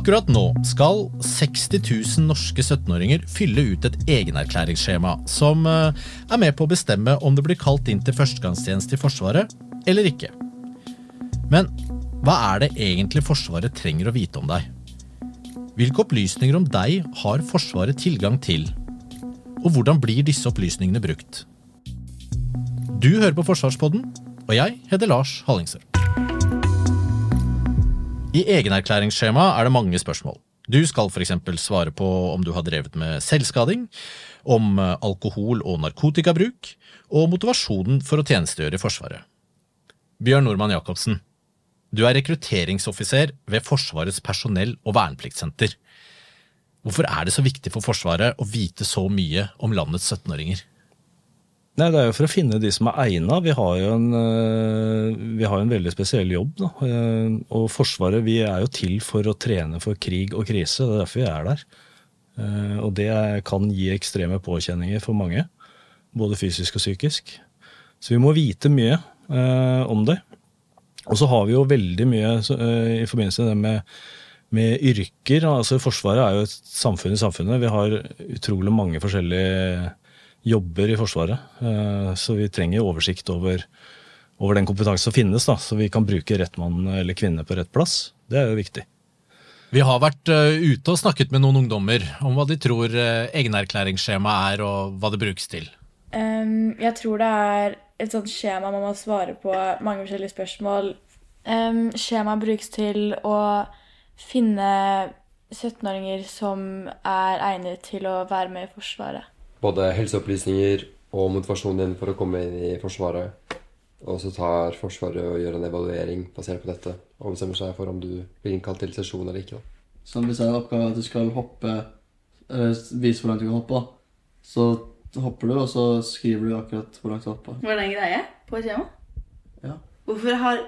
Akkurat nå skal 60 000 norske 17-åringer fylle ut et egenerklæringsskjema som eh, er med på å bestemme om det blir kalt inn til førstegangstjeneste i Forsvaret eller ikke. Men hva er det egentlig Forsvaret trenger å vite om deg? Hvilke opplysninger om deg har Forsvaret tilgang til? Og hvordan blir disse opplysningene brukt? Du hører på Forsvarspodden, og jeg heter Lars Hallingsør. I egenerklæringsskjema er det mange spørsmål. Du skal f.eks. svare på om du har drevet med selvskading, om eh, alkohol- og narkotikabruk, og motivasjonen for å tjenestegjøre i Forsvaret. Bjørn Normann Jacobsen, du er rekrutteringsoffiser ved Forsvarets personell- og vernepliktssenter. Hvorfor er det så viktig for Forsvaret å vite så mye om landets 17-åringer? Nei, Det er jo for å finne de som er egna. Vi har jo en, øh, vi har en veldig spesiell jobb. Da. Eh, og Forsvaret vi er jo til for å trene for krig og krise. Det er derfor vi er der. Eh, og det kan gi ekstreme påkjenninger for mange. Både fysisk og psykisk. Så vi må vite mye om det. Og så har vi jo veldig mye i forbindelse med det med, med yrker. altså Forsvaret er jo et samfunn i samfunnet. Vi har utrolig mange forskjellige jobber i Forsvaret. Eh, så vi trenger oversikt over, over den kompetansen som finnes, da, så vi kan bruke rett mann eller kvinne på rett plass. Det er jo viktig. Vi har vært eh, ute og snakket med noen ungdommer om hva de tror egenerklæringsskjemaet egenerklæringsskjema er, og hva det brukes til. Um, jeg tror det er et sånt skjema man må svare på mange forskjellige spørsmål. Um, skjemaet brukes til å finne 17-åringer som er egnet til å være med i Forsvaret både helseopplysninger og motivasjonen din for å komme inn i Forsvaret. Og så tar Forsvaret og gjør en evaluering basert på dette og bestemmer seg for om du blir innkalt til sesjon eller ikke. Da. Så Hvis jeg har oppgave at du skal hoppe, eller vise hvor langt du kan hoppe, så hopper du, og så skriver du akkurat hvor langt du hopper. Var det en greie på et skjema? Ja. Hvorfor har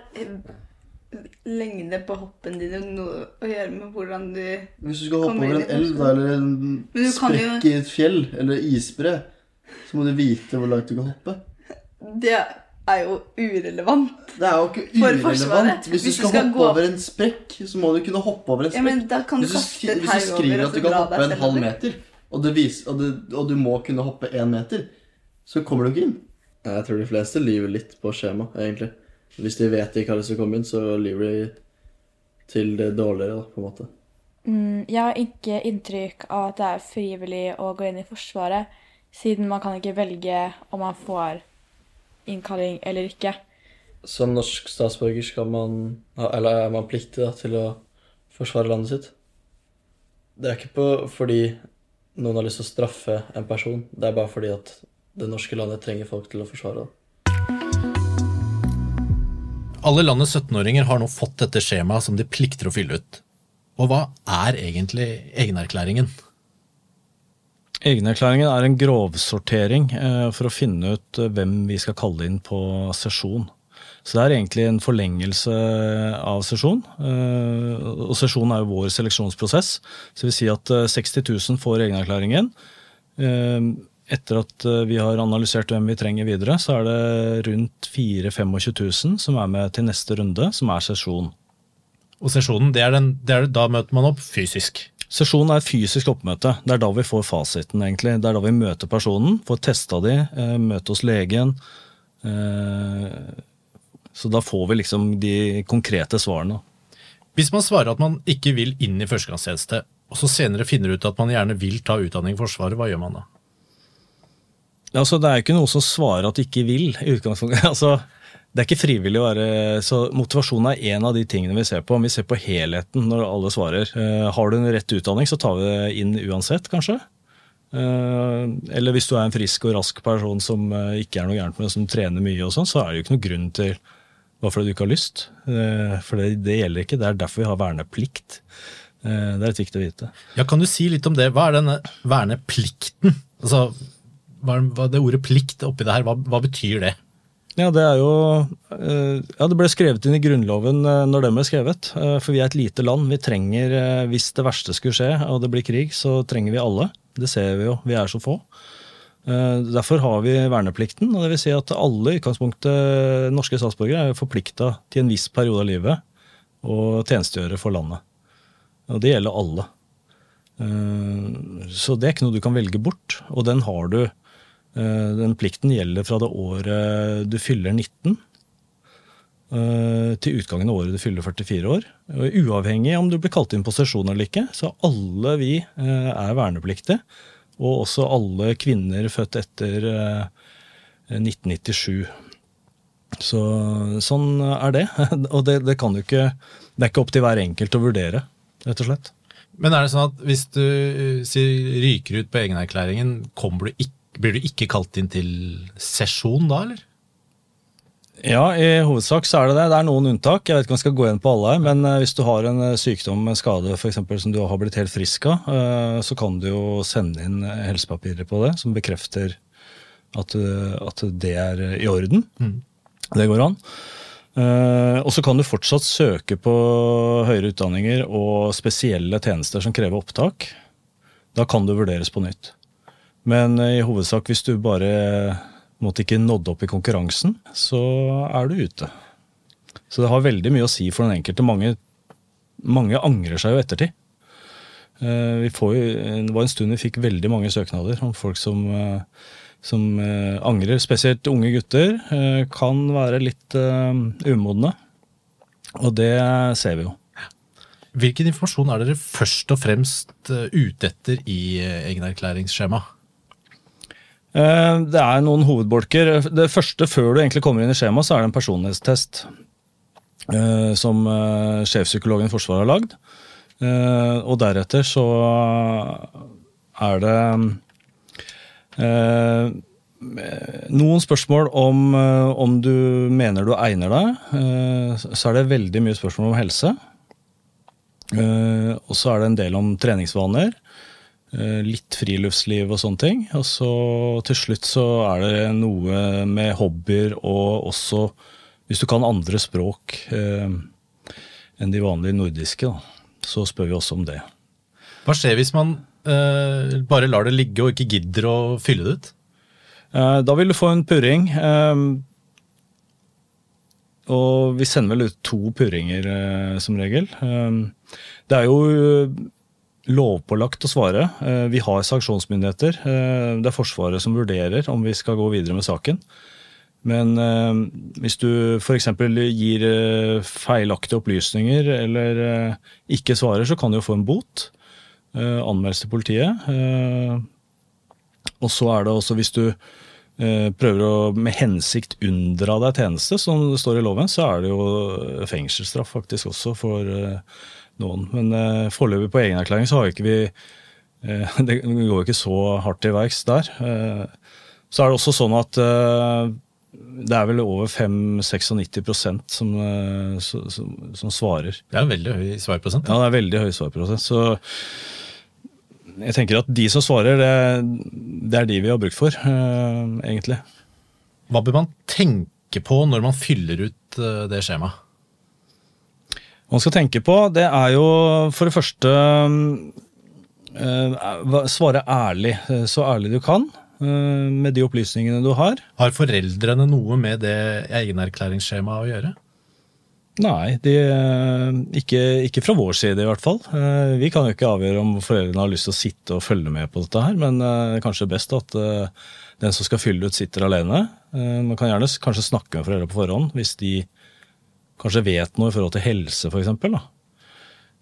lengde på hoppen din noe å gjøre med hvordan du Hvis du skal hoppe over en elv eller en sprekk i et fjell eller isbre, så må du vite hvor langt du kan hoppe. Det er jo urelevant. Det er jo ikke urelevant. Hvis, hvis, du skal, hoppe gå... over en sprekk, så må du kunne hoppe over en sprekk. Ja, men da kan du hvis, du, hvis du skriver at du kan hoppe en halv meter, og du, viser, og, du, og du må kunne hoppe én meter, så kommer du ikke inn. Jeg tror de fleste lyver litt på skjema, egentlig. Hvis de vet ikke hva det skal komme inn, så lever de til det dårligere, da, på en måte. Mm, jeg har ikke inntrykk av at det er frivillig å gå inn i Forsvaret, siden man kan ikke velge om man får innkalling eller ikke. Som norsk statsborger skal man, eller er man pliktig da, til å forsvare landet sitt. Det er ikke på, fordi noen har lyst til å straffe en person, det er bare fordi at det norske landet trenger folk til å forsvare det. Alle landets 17-åringer har nå fått dette skjemaet som de plikter å fylle ut. Og hva er egentlig egenerklæringen? Egenerklæringen er en grovsortering eh, for å finne ut eh, hvem vi skal kalle inn på sesjon. Så det er egentlig en forlengelse av sesjon. Eh, og sesjon er jo vår seleksjonsprosess. Så det vil si at 60 000 får egenerklæringen etter at eh, vi har analysert hvem vi trenger videre, så er det rundt 4 25 000 som er med til neste runde, som er sesjon. Og sesjonen, det er, den, det er da møter man opp fysisk? Sesjonen er fysisk oppmøte. Det er da vi får fasiten. egentlig. Det er da vi møter personen, får testa de, eh, møter hos legen. Eh, så da får vi liksom de konkrete svarene. Hvis man svarer at man ikke vil inn i førstegangstjeneste, og så senere finner ut at man gjerne vil ta utdanning i Forsvaret, hva gjør man da? Altså, det er jo ikke noe som svarer at de ikke vil. i utgangspunktet. Altså, det er ikke frivillig å være Så motivasjon er en av de tingene vi ser på. Vi ser på helheten når alle svarer. Uh, har du en rett utdanning, så tar vi det inn uansett, kanskje. Uh, eller hvis du er en frisk og rask person som uh, ikke er noe gærent med, som trener mye, og sånn, så er det jo ikke noe grunn til bare fordi du ikke har lyst. for det, det, gjelder ikke. Det er derfor vi har verneplikt. Eh, det er litt viktig å vite. Ja, Kan du si litt om det? Hva er denne verneplikten? Altså, hva det ordet plikt oppi det her, hva, hva betyr det? Ja, det er jo Ja, det ble skrevet inn i Grunnloven når den ble skrevet. For vi er et lite land. Vi trenger, hvis det verste skulle skje og det blir krig, så trenger vi alle. Det ser vi jo. Vi er så få. Derfor har vi verneplikten. og det vil si at Alle i utgangspunktet norske statsborgere er forplikta til en viss periode av livet å tjenestegjøre for landet. Og det gjelder alle. Eh, så det er ikke noe du kan velge bort. Og den har du. Eh, den plikten gjelder fra det året du fyller 19 eh, til utgangen av året du fyller 44 år. Uavhengig om du blir kalt inn på sesjon eller ikke, så alle vi er vernepliktige. Og også alle kvinner født etter 1997. Så sånn er det. Og det, det kan jo ikke Det er ikke opp til hver enkelt å vurdere rett og slett. Men er det sånn at hvis du ryker ut på egenerklæringen, blir du ikke kalt inn til sesjon da, eller? Ja, i hovedsak så er det det. Det er noen unntak. Jeg vet ikke om jeg skal gå igjen på alle. Men eh, hvis du har en eh, sykdom, en skade for eksempel, som du har blitt helt frisk av, eh, så kan du jo sende inn helsepapirer på det som bekrefter at, at det er i orden. Mm. Det går an. Og så kan du fortsatt søke på høyere utdanninger og spesielle tjenester som krever opptak. Da kan du vurderes på nytt. Men uh, i hovedsak, hvis du bare måtte ikke nådde opp i konkurransen, så er du ute. Så det har veldig mye å si for den enkelte. Mange, mange angrer seg jo ettertid. Vi får, det var en stund vi fikk veldig mange søknader om folk som som eh, angrer. Spesielt unge gutter eh, kan være litt eh, umodne. Og det ser vi jo. Hvilken informasjon er dere først og fremst ute etter i egenerklæringsskjema? Det er noen hovedbolker. Det første Før du egentlig kommer inn i skjemaet, så er det en personlighetstest som sjefpsykologen i Forsvaret har lagd. Og deretter så er det Eh, noen spørsmål om, eh, om, du mener du egner deg. Eh, så er det veldig mye spørsmål om helse. Og så er det en del om treningsvaner. Litt friluftsliv og sånne ting. Og så til slutt så er det noe med hobbyer og også Hvis du kan andre språk enn de vanlige nordiske, så spør vi også om det. Hva skjer hvis man eh, bare lar det ligge og ikke gidder å fylle det ut? Eh, da vil du få en purring. Um, og vi sender vel ut to purringer uh, som regel. Det er jo lovpålagt å svare. Vi har sanksjonsmyndigheter. Det er Forsvaret som vurderer om vi skal gå videre med saken. Men hvis du f.eks. gir feilaktige opplysninger eller ikke svarer, så kan du jo få en bot. Anmeldelse til politiet. Og så er det også hvis du prøver å med hensikt unndra deg tjeneste, som det står i loven, så er det jo fengselsstraff faktisk også for noen. Men eh, foreløpig på egenerklæring så har ikke vi Det går ikke så hardt til verks der. så er det også sånn at det er vel over 5-96 som, som, som svarer. Det er en veldig høy svarprosent. Ja, det er veldig høy svarprosent. Så jeg tenker at de som svarer, det, det er de vi har brukt for, uh, egentlig. Hva bør man tenke på når man fyller ut det skjemaet? Man skal tenke på, det er jo for det første uh, Svare ærlig, så ærlig du kan. Med de opplysningene du har. Har foreldrene noe med det egenerklæringsskjemaet å gjøre? Nei, de, ikke, ikke, fra vår side i hvert fall. Eh, vi kan jo ikke avgjøre om foreldrene har lyst til å sitte og følge med på dette her, men eh, kanskje best at eh, den som skal fylle ut, sitter alene. Man kan gjerne kanskje snakke med foreldre på forhånd hvis de kanskje vet noe i forhold til helse, f.eks.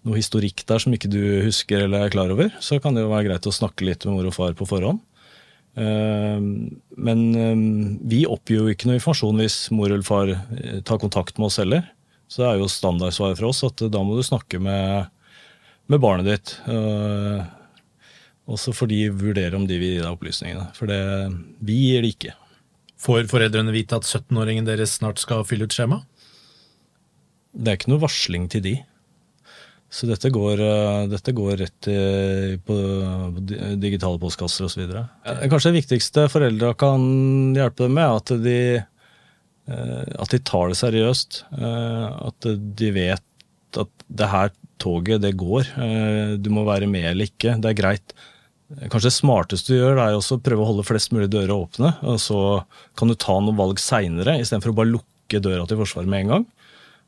Noe historikk der som ikke du husker eller er klar over. Så kan det jo være greit å snakke litt med mor og far på forhånd. Men vi oppgir jo ikke noe informasjon hvis mor eller far tar kontakt med oss heller så det er jo standardsvaret fra oss at da må du snakke med, med barnet ditt. Også og så får de vurdere om de vil gi deg opplysningene. For det, vi gir det ikke. Får foreldrene vite at 17-åringen deres snart skal fylle ut skjema? Det er ikke noe varsling til de. Så dette går, eh, dette går rett i, på digitale postkasser osv. Kanskje det viktigste foreldra kan hjelpe dem med, er at de, eh, at de tar det seriøst. Eh, at de vet at det her toget, det går. Du må være med eller ikke. Det er greit. Kanskje det smarteste du gjør, er å prøve å holde flest mulig dører åpne. og Så kan du ta noen valg seinere, istedenfor å bare lukke døra til Forsvaret med en gang.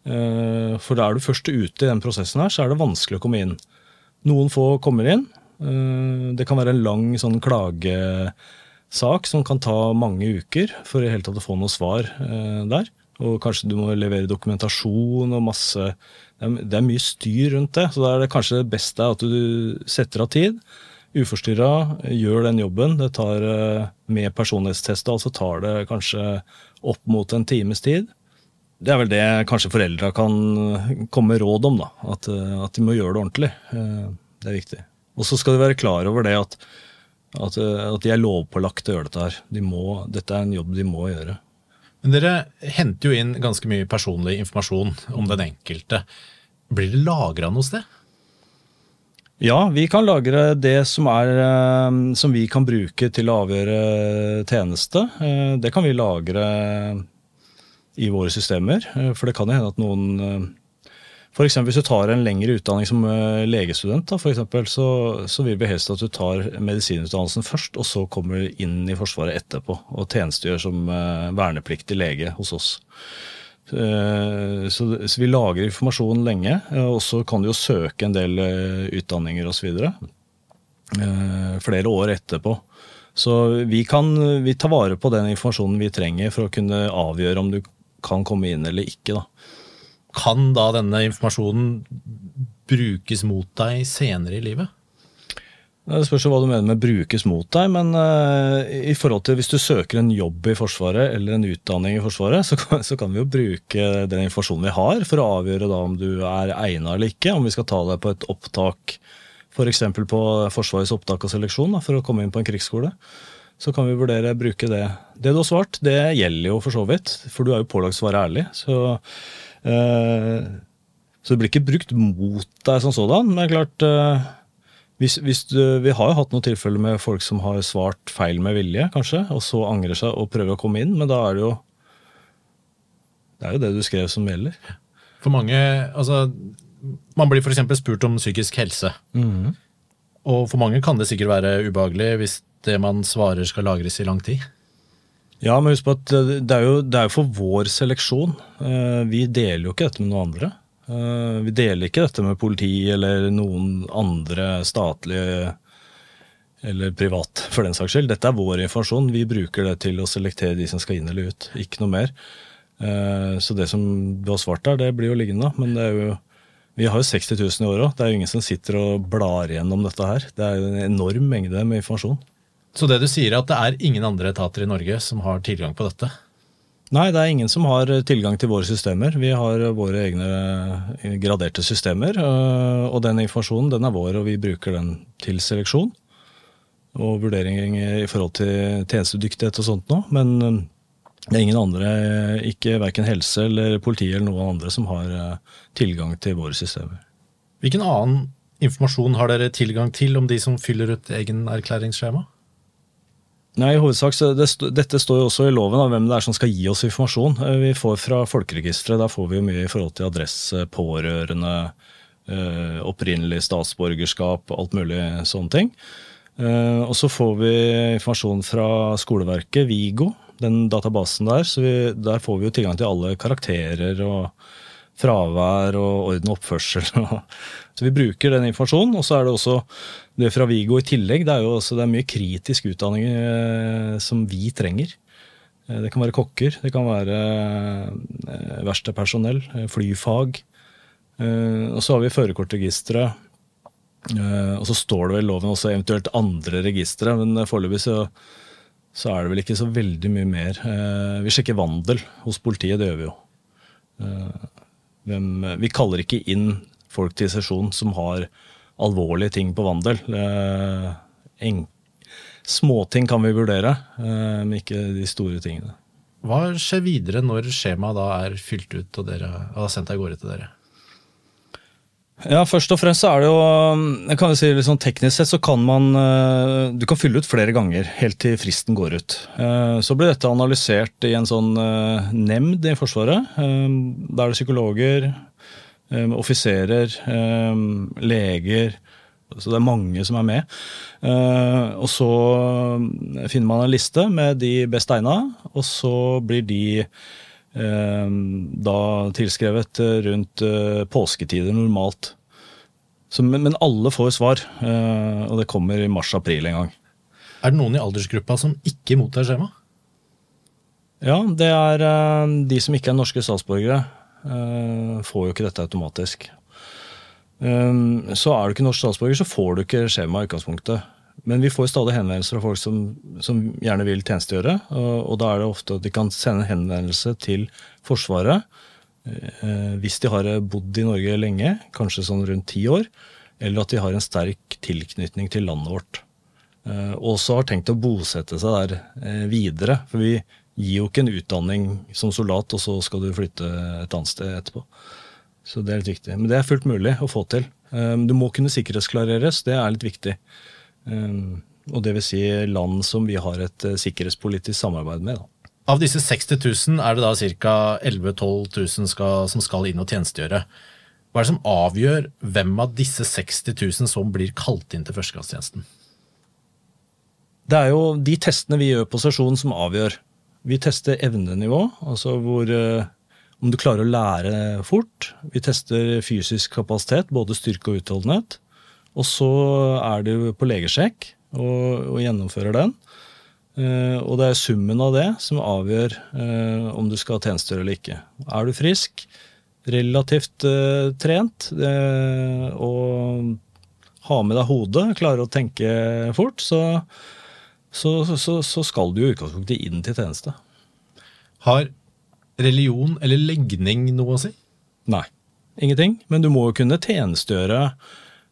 Eh, for da er du først ute i den prosessen her, så er det vanskelig å komme inn. Noen få kommer inn. Eh, det kan være en lang sånn klagesak som kan ta mange uker for i hele tatt å få noe svar eh, der. Og kanskje du må levere dokumentasjon og masse Det er mye styr rundt det. Så da er det kanskje det beste at du setter av tid. Uforstyrra, gjør den jobben. Det tar med personlighetstest, altså tar det kanskje opp mot en times tid. Det er vel det kanskje foreldra kan komme med råd om. da, at, at, de må gjøre det ordentlig. Eh, det er viktig. Og så skal de være klar over det at, at, at de er lovpålagt å gjøre dette her. De må, dette er en jobb de må gjøre. Men Dere henter jo inn ganske mye personlig informasjon om den enkelte. Blir det lagra noe sted? Ja, vi kan lagre det som, er, eh, som vi kan bruke til å avgjøre tjeneste. Eh, det kan vi lagre i våre systemer. Eh, for det kan jo hende at noen for F.eks. hvis du tar en lengre utdanning som eh, legestudent, da, for eksempel, så, så vil vi helst at du tar medisinutdannelsen først, og så kommer du inn i Forsvaret etterpå og tjenestegjør som vernepliktig lege hos oss. Så, så vi lagrer informasjon lenge, og så kan du jo søke en del utdanninger osv. Flere år etterpå. Så vi kan vi tar vare på den informasjonen vi trenger for å kunne avgjøre om du kan komme inn eller ikke. Da. Kan da denne informasjonen brukes mot deg senere i livet? Det spørs hva du mener med 'brukes mot deg', men uh, i forhold til hvis du søker en jobb i Forsvaret eller en utdanning i Forsvaret, så kan, så kan vi jo bruke den informasjonen vi har for å avgjøre da om du er egna eller ikke. Om vi skal ta deg på et opptak, f.eks. For på Forsvarets opptak og seleksjon da, for å komme inn på en krigsskole så kan vi vurdere å bruke det. Det du har svart, det gjelder jo for så vidt, for du er jo pålagt å svare ærlig. Så, eh, så det blir ikke brukt mot deg som sådan. Men klart, eh, hvis, hvis du, vi har jo hatt noen tilfeller med folk som har svart feil med vilje, kanskje, og så angrer seg og prøver å komme inn, men da er det jo det er jo det du skrev som gjelder. For mange, altså Man blir f.eks. spurt om psykisk helse. Mm. Og for mange kan det sikkert være ubehagelig hvis det man svarer skal lagres i lang tid? Ja, men husk på at eh, det er jo, det er for vår seleksjon. Eh, vi deler jo ikke dette med noen andre. Eh, vi deler ikke dette med politi eller noen andre statlige eller privat, for den saks skyld. Dette er vår informasjon. Vi bruker det til å selektere de som skal inn eller ut. Ikke noe mer. Så det som du har svart der, det blir jo liggende. Men det er jo vi har jo 60 000 i året òg. Det er jo ingen som sitter og blar gjennom dette her. Det er jo en enorm mengde med informasjon. Så det du sier er at det er ingen andre etater i Norge som har tilgang på dette? Nei, det er ingen som har tilgang til våre systemer. Vi har våre egne graderte systemer. Øh, og den informasjonen den er vår, og vi bruker den til seleksjon. Og vurdering i forhold til tjenestedyktighet og sånt noe. Men øh, det er ingen andre, ikke verken helse eller politi eller noen andre, som har øh, tilgang til våre systemer. Hvilken annen informasjon har dere tilgang til om de som fyller ut egen erklæringsskjema? Nei, i hovedsak, så det, Dette står jo også i loven av hvem det er som skal gi oss informasjon. Eh, vi får fra Folkeregisteret. Der får vi jo mye i forhold til adresse, pårørende, eh, opprinnelig statsborgerskap, alt mulig sånne ting. Eh, og så får vi informasjon fra skoleverket, Vigo, den databasen der. Så vi, der får vi jo tilgang til alle karakterer og fravær og orden og oppførsel. Så vi bruker den informasjonen. Og så er det også det fra Vigo i tillegg. Det er jo også, det er mye kritisk utdanning eh, som vi trenger. Eh, det kan være kokker, det kan være eh, verkstedpersonell, eh, flyfag. Og så har vi førerkortregisteret. Og så står det vel i loven også eventuelt andre registre, men foreløpig så, så, er det vel ikke så veldig mye mer. vi sjekker vandel hos politiet, det gjør vi jo. Vi kaller ikke inn folk til sesjon som har alvorlige ting på vandel. Eh, småting kan vi vurdere, eh, men ikke de store tingene. Hva skjer videre når skjemaet da er fylt ut og dere har sendt av gårde til dere? Ja, først og fremst så er det jo jeg kan jo si litt sånn Teknisk sett så kan man eh, Du kan fylle ut flere ganger helt til fristen går ut. Eh, så blir dette analysert i en sånn eh, nemnd i Forsvaret. Da er det psykologer, offiserer, leger Så det er mange som er med. Og så finner man en liste med de best egna, og så blir de da tilskrevet eh, rundt eh, påsketider normalt. Så, men, men, alle får svar, eh, og det kommer i mars-april en gang. Er det noen i aldersgruppa som ikke mottar skjema? Ja, det er de som ikke er norske statsborgere. Får jo ikke dette automatisk. Ehm, så er du ikke norsk statsborger, så får du ikke skjema i utgangspunktet. Men vi får stadig henvendelser fra folk som, som gjerne vil tjenestegjøre. Og, og, da er det ofte at de kan sende henvendelse til Forsvaret eh, hvis de har bodd i Norge lenge, kanskje sånn rundt ti år, eller at de har en sterk tilknytning til landet vårt. Eh, og så har tenkt å bosette seg der eh, videre. For vi gir jo ikke en utdanning som soldat, og så skal du flytte et annet sted etterpå. Så det er litt viktig. Men det er fullt mulig å få til. Eh, du må kunne sikkerhetsklareres, det er litt viktig. Ehm, og det vil si land som vi har et eh, sikkerhetspolitisk samarbeid med. Da. Av disse 60 000 er det da ca. 11 000-12 000 skal, som skal inn og tjenestegjøre. Hva er det som avgjør hvem av disse 60 000 som blir kalt inn til førstegangstjenesten? Det er jo de testene vi gjør på sesjonen som avgjør. Vi tester evnenivå, altså hvor, eh, om du klarer å lære fort. Vi tester fysisk kapasitet, både styrke og utholdenhet. Og så er du på legesjekk og, og gjennomfører den. Uh, og det er summen av det som avgjør uh, om du skal tjenestegjøre eller ikke. Er du frisk, relativt uh, trent og har med deg hodet, klarer å tenke fort, så, så, så, så skal du i utgangspunktet inn til tjeneste. Har religion eller legning noe å si? Nei, ingenting. Men du må jo kunne tjenestegjøre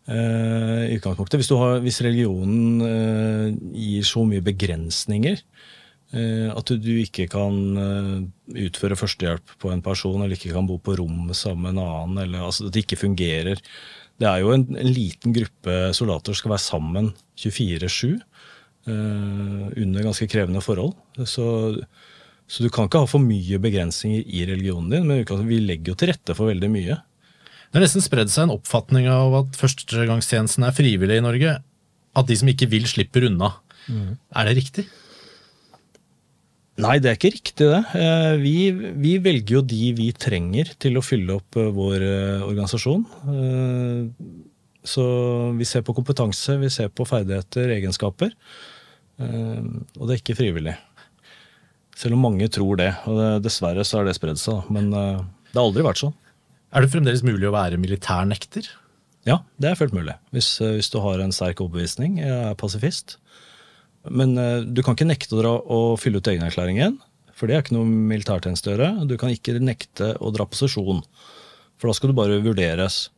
i utgangspunktet. Hvis, har, hvis religionen uh, gir så mye begrensninger uh, at du, ikke kan utføre førstehjelp på en person, eller ikke kan bo på rom sammen med en annen, eller altså, at det ikke fungerer Det er jo en, en liten gruppe soldater som skal være sammen 24-7 under ganske krevende forhold. Så, så, du kan ikke ha for mye begrensninger i religionen din, men vi legger jo til rette for veldig mye. Det har nesten spredd seg en oppfatning av at førstegangstjenesten er frivillig i Norge. At de som ikke vil, slipper unna. Mm. Er det riktig? Nei, det er ikke riktig, det. Eh, vi, vi, velger jo de vi trenger til å fylle opp eh, vår eh, organisasjon. Så vi ser på kompetanse, vi ser på ferdigheter, egenskaper. Og det er ikke frivillig. Selv om mange tror det. Og dessverre så har det spredd seg, men det har aldri vært sånn. Er det fremdeles mulig å være militærnekter? Ja, det er fullt mulig. Hvis, eh, hvis, du har en sterk overbevisning, er pasifist. Men uh, du kan ikke nekte å, dra, å fylle ut egenerklæringen, for det er ikke noe militærtjeneste å gjøre. Du kan ikke nekte å dra på sesjon, for da skal du bare vurderes.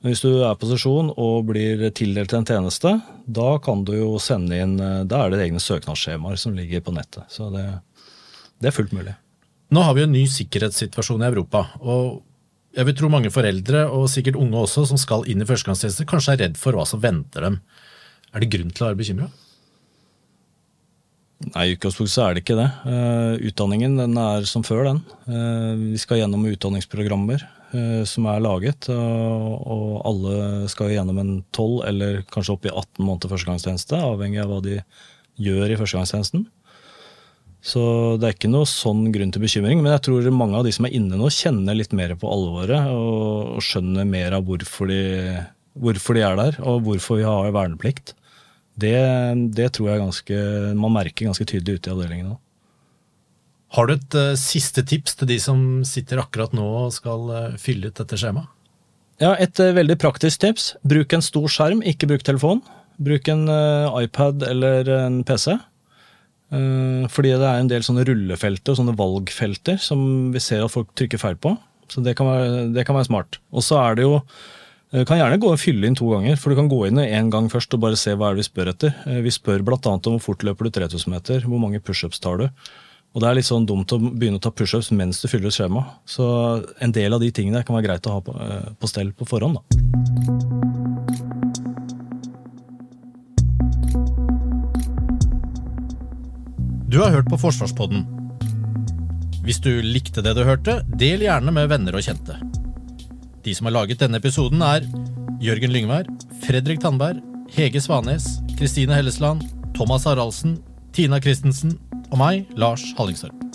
Men hvis du er på sesjon og blir tildelt en tjeneste, da kan du jo sende inn eh, Da er det egne søknadsskjemaer som ligger på nettet. Så det, det er fullt mulig. Nå har vi en ny sikkerhetssituasjon i Europa. og jeg vil tro mange foreldre, og sikkert unge også, som skal inn i førstegangstjeneste, kanskje er redd for hva som venter dem. Er det grunn til å være bekymra? Nei, i utgangspunktet er det ikke det. Uh, utdanningen den er som før, den. Uh, vi skal gjennom utdanningsprogrammer uh, som er laget. og alle skal gjennom en 12 eller kanskje opp i 18 måneder førstegangstjeneste, avhengig av hva de gjør i førstegangstjenesten. Så det er ikke noe sånn grunn til bekymring. Men jeg tror mange av de som er inne nå, kjenner litt mer på alvoret og, og skjønner mer av hvorfor de, hvorfor de, er der, og hvorfor vi har verneplikt. Det, det tror jeg ganske, man merker ganske tydelig ute i avdelingen nå. Har du et uh, siste tips til de som sitter akkurat nå og skal uh, fylle ut dette skjemaet? Ja, Et uh, veldig praktisk tips. Bruk en stor skjerm, ikke bruk telefon. Bruk en iPad eller en PC. Eh, fordi det er en del sånne rullefelter og sånne valgfelter som vi ser at folk trykker feil på. Så det kan være, det kan være smart. Og så er det jo du eh, kan gjerne gå og fylle inn to ganger, for du kan gå inn én gang først og bare se hva er det vi spør etter. Eh, vi spør bl.a. om hvor fort løper du 3000 meter, hvor mange pushups tar du, Og det er litt sånn dumt å begynne å ta pushups mens du fyller ut skjema. Så en del av de tingene kan være greit å ha på, på stell på forhånd. da. Du har hørt på Forsvarspodden. Hvis du likte det du hørte, del gjerne med venner og kjente. De som har laget denne episoden, er Jørgen Lyngvær, Fredrik Tandberg, Hege Svanes, Kristine Hellesland, Thomas Haraldsen, Tina Christensen og meg, Lars Hallingstorp.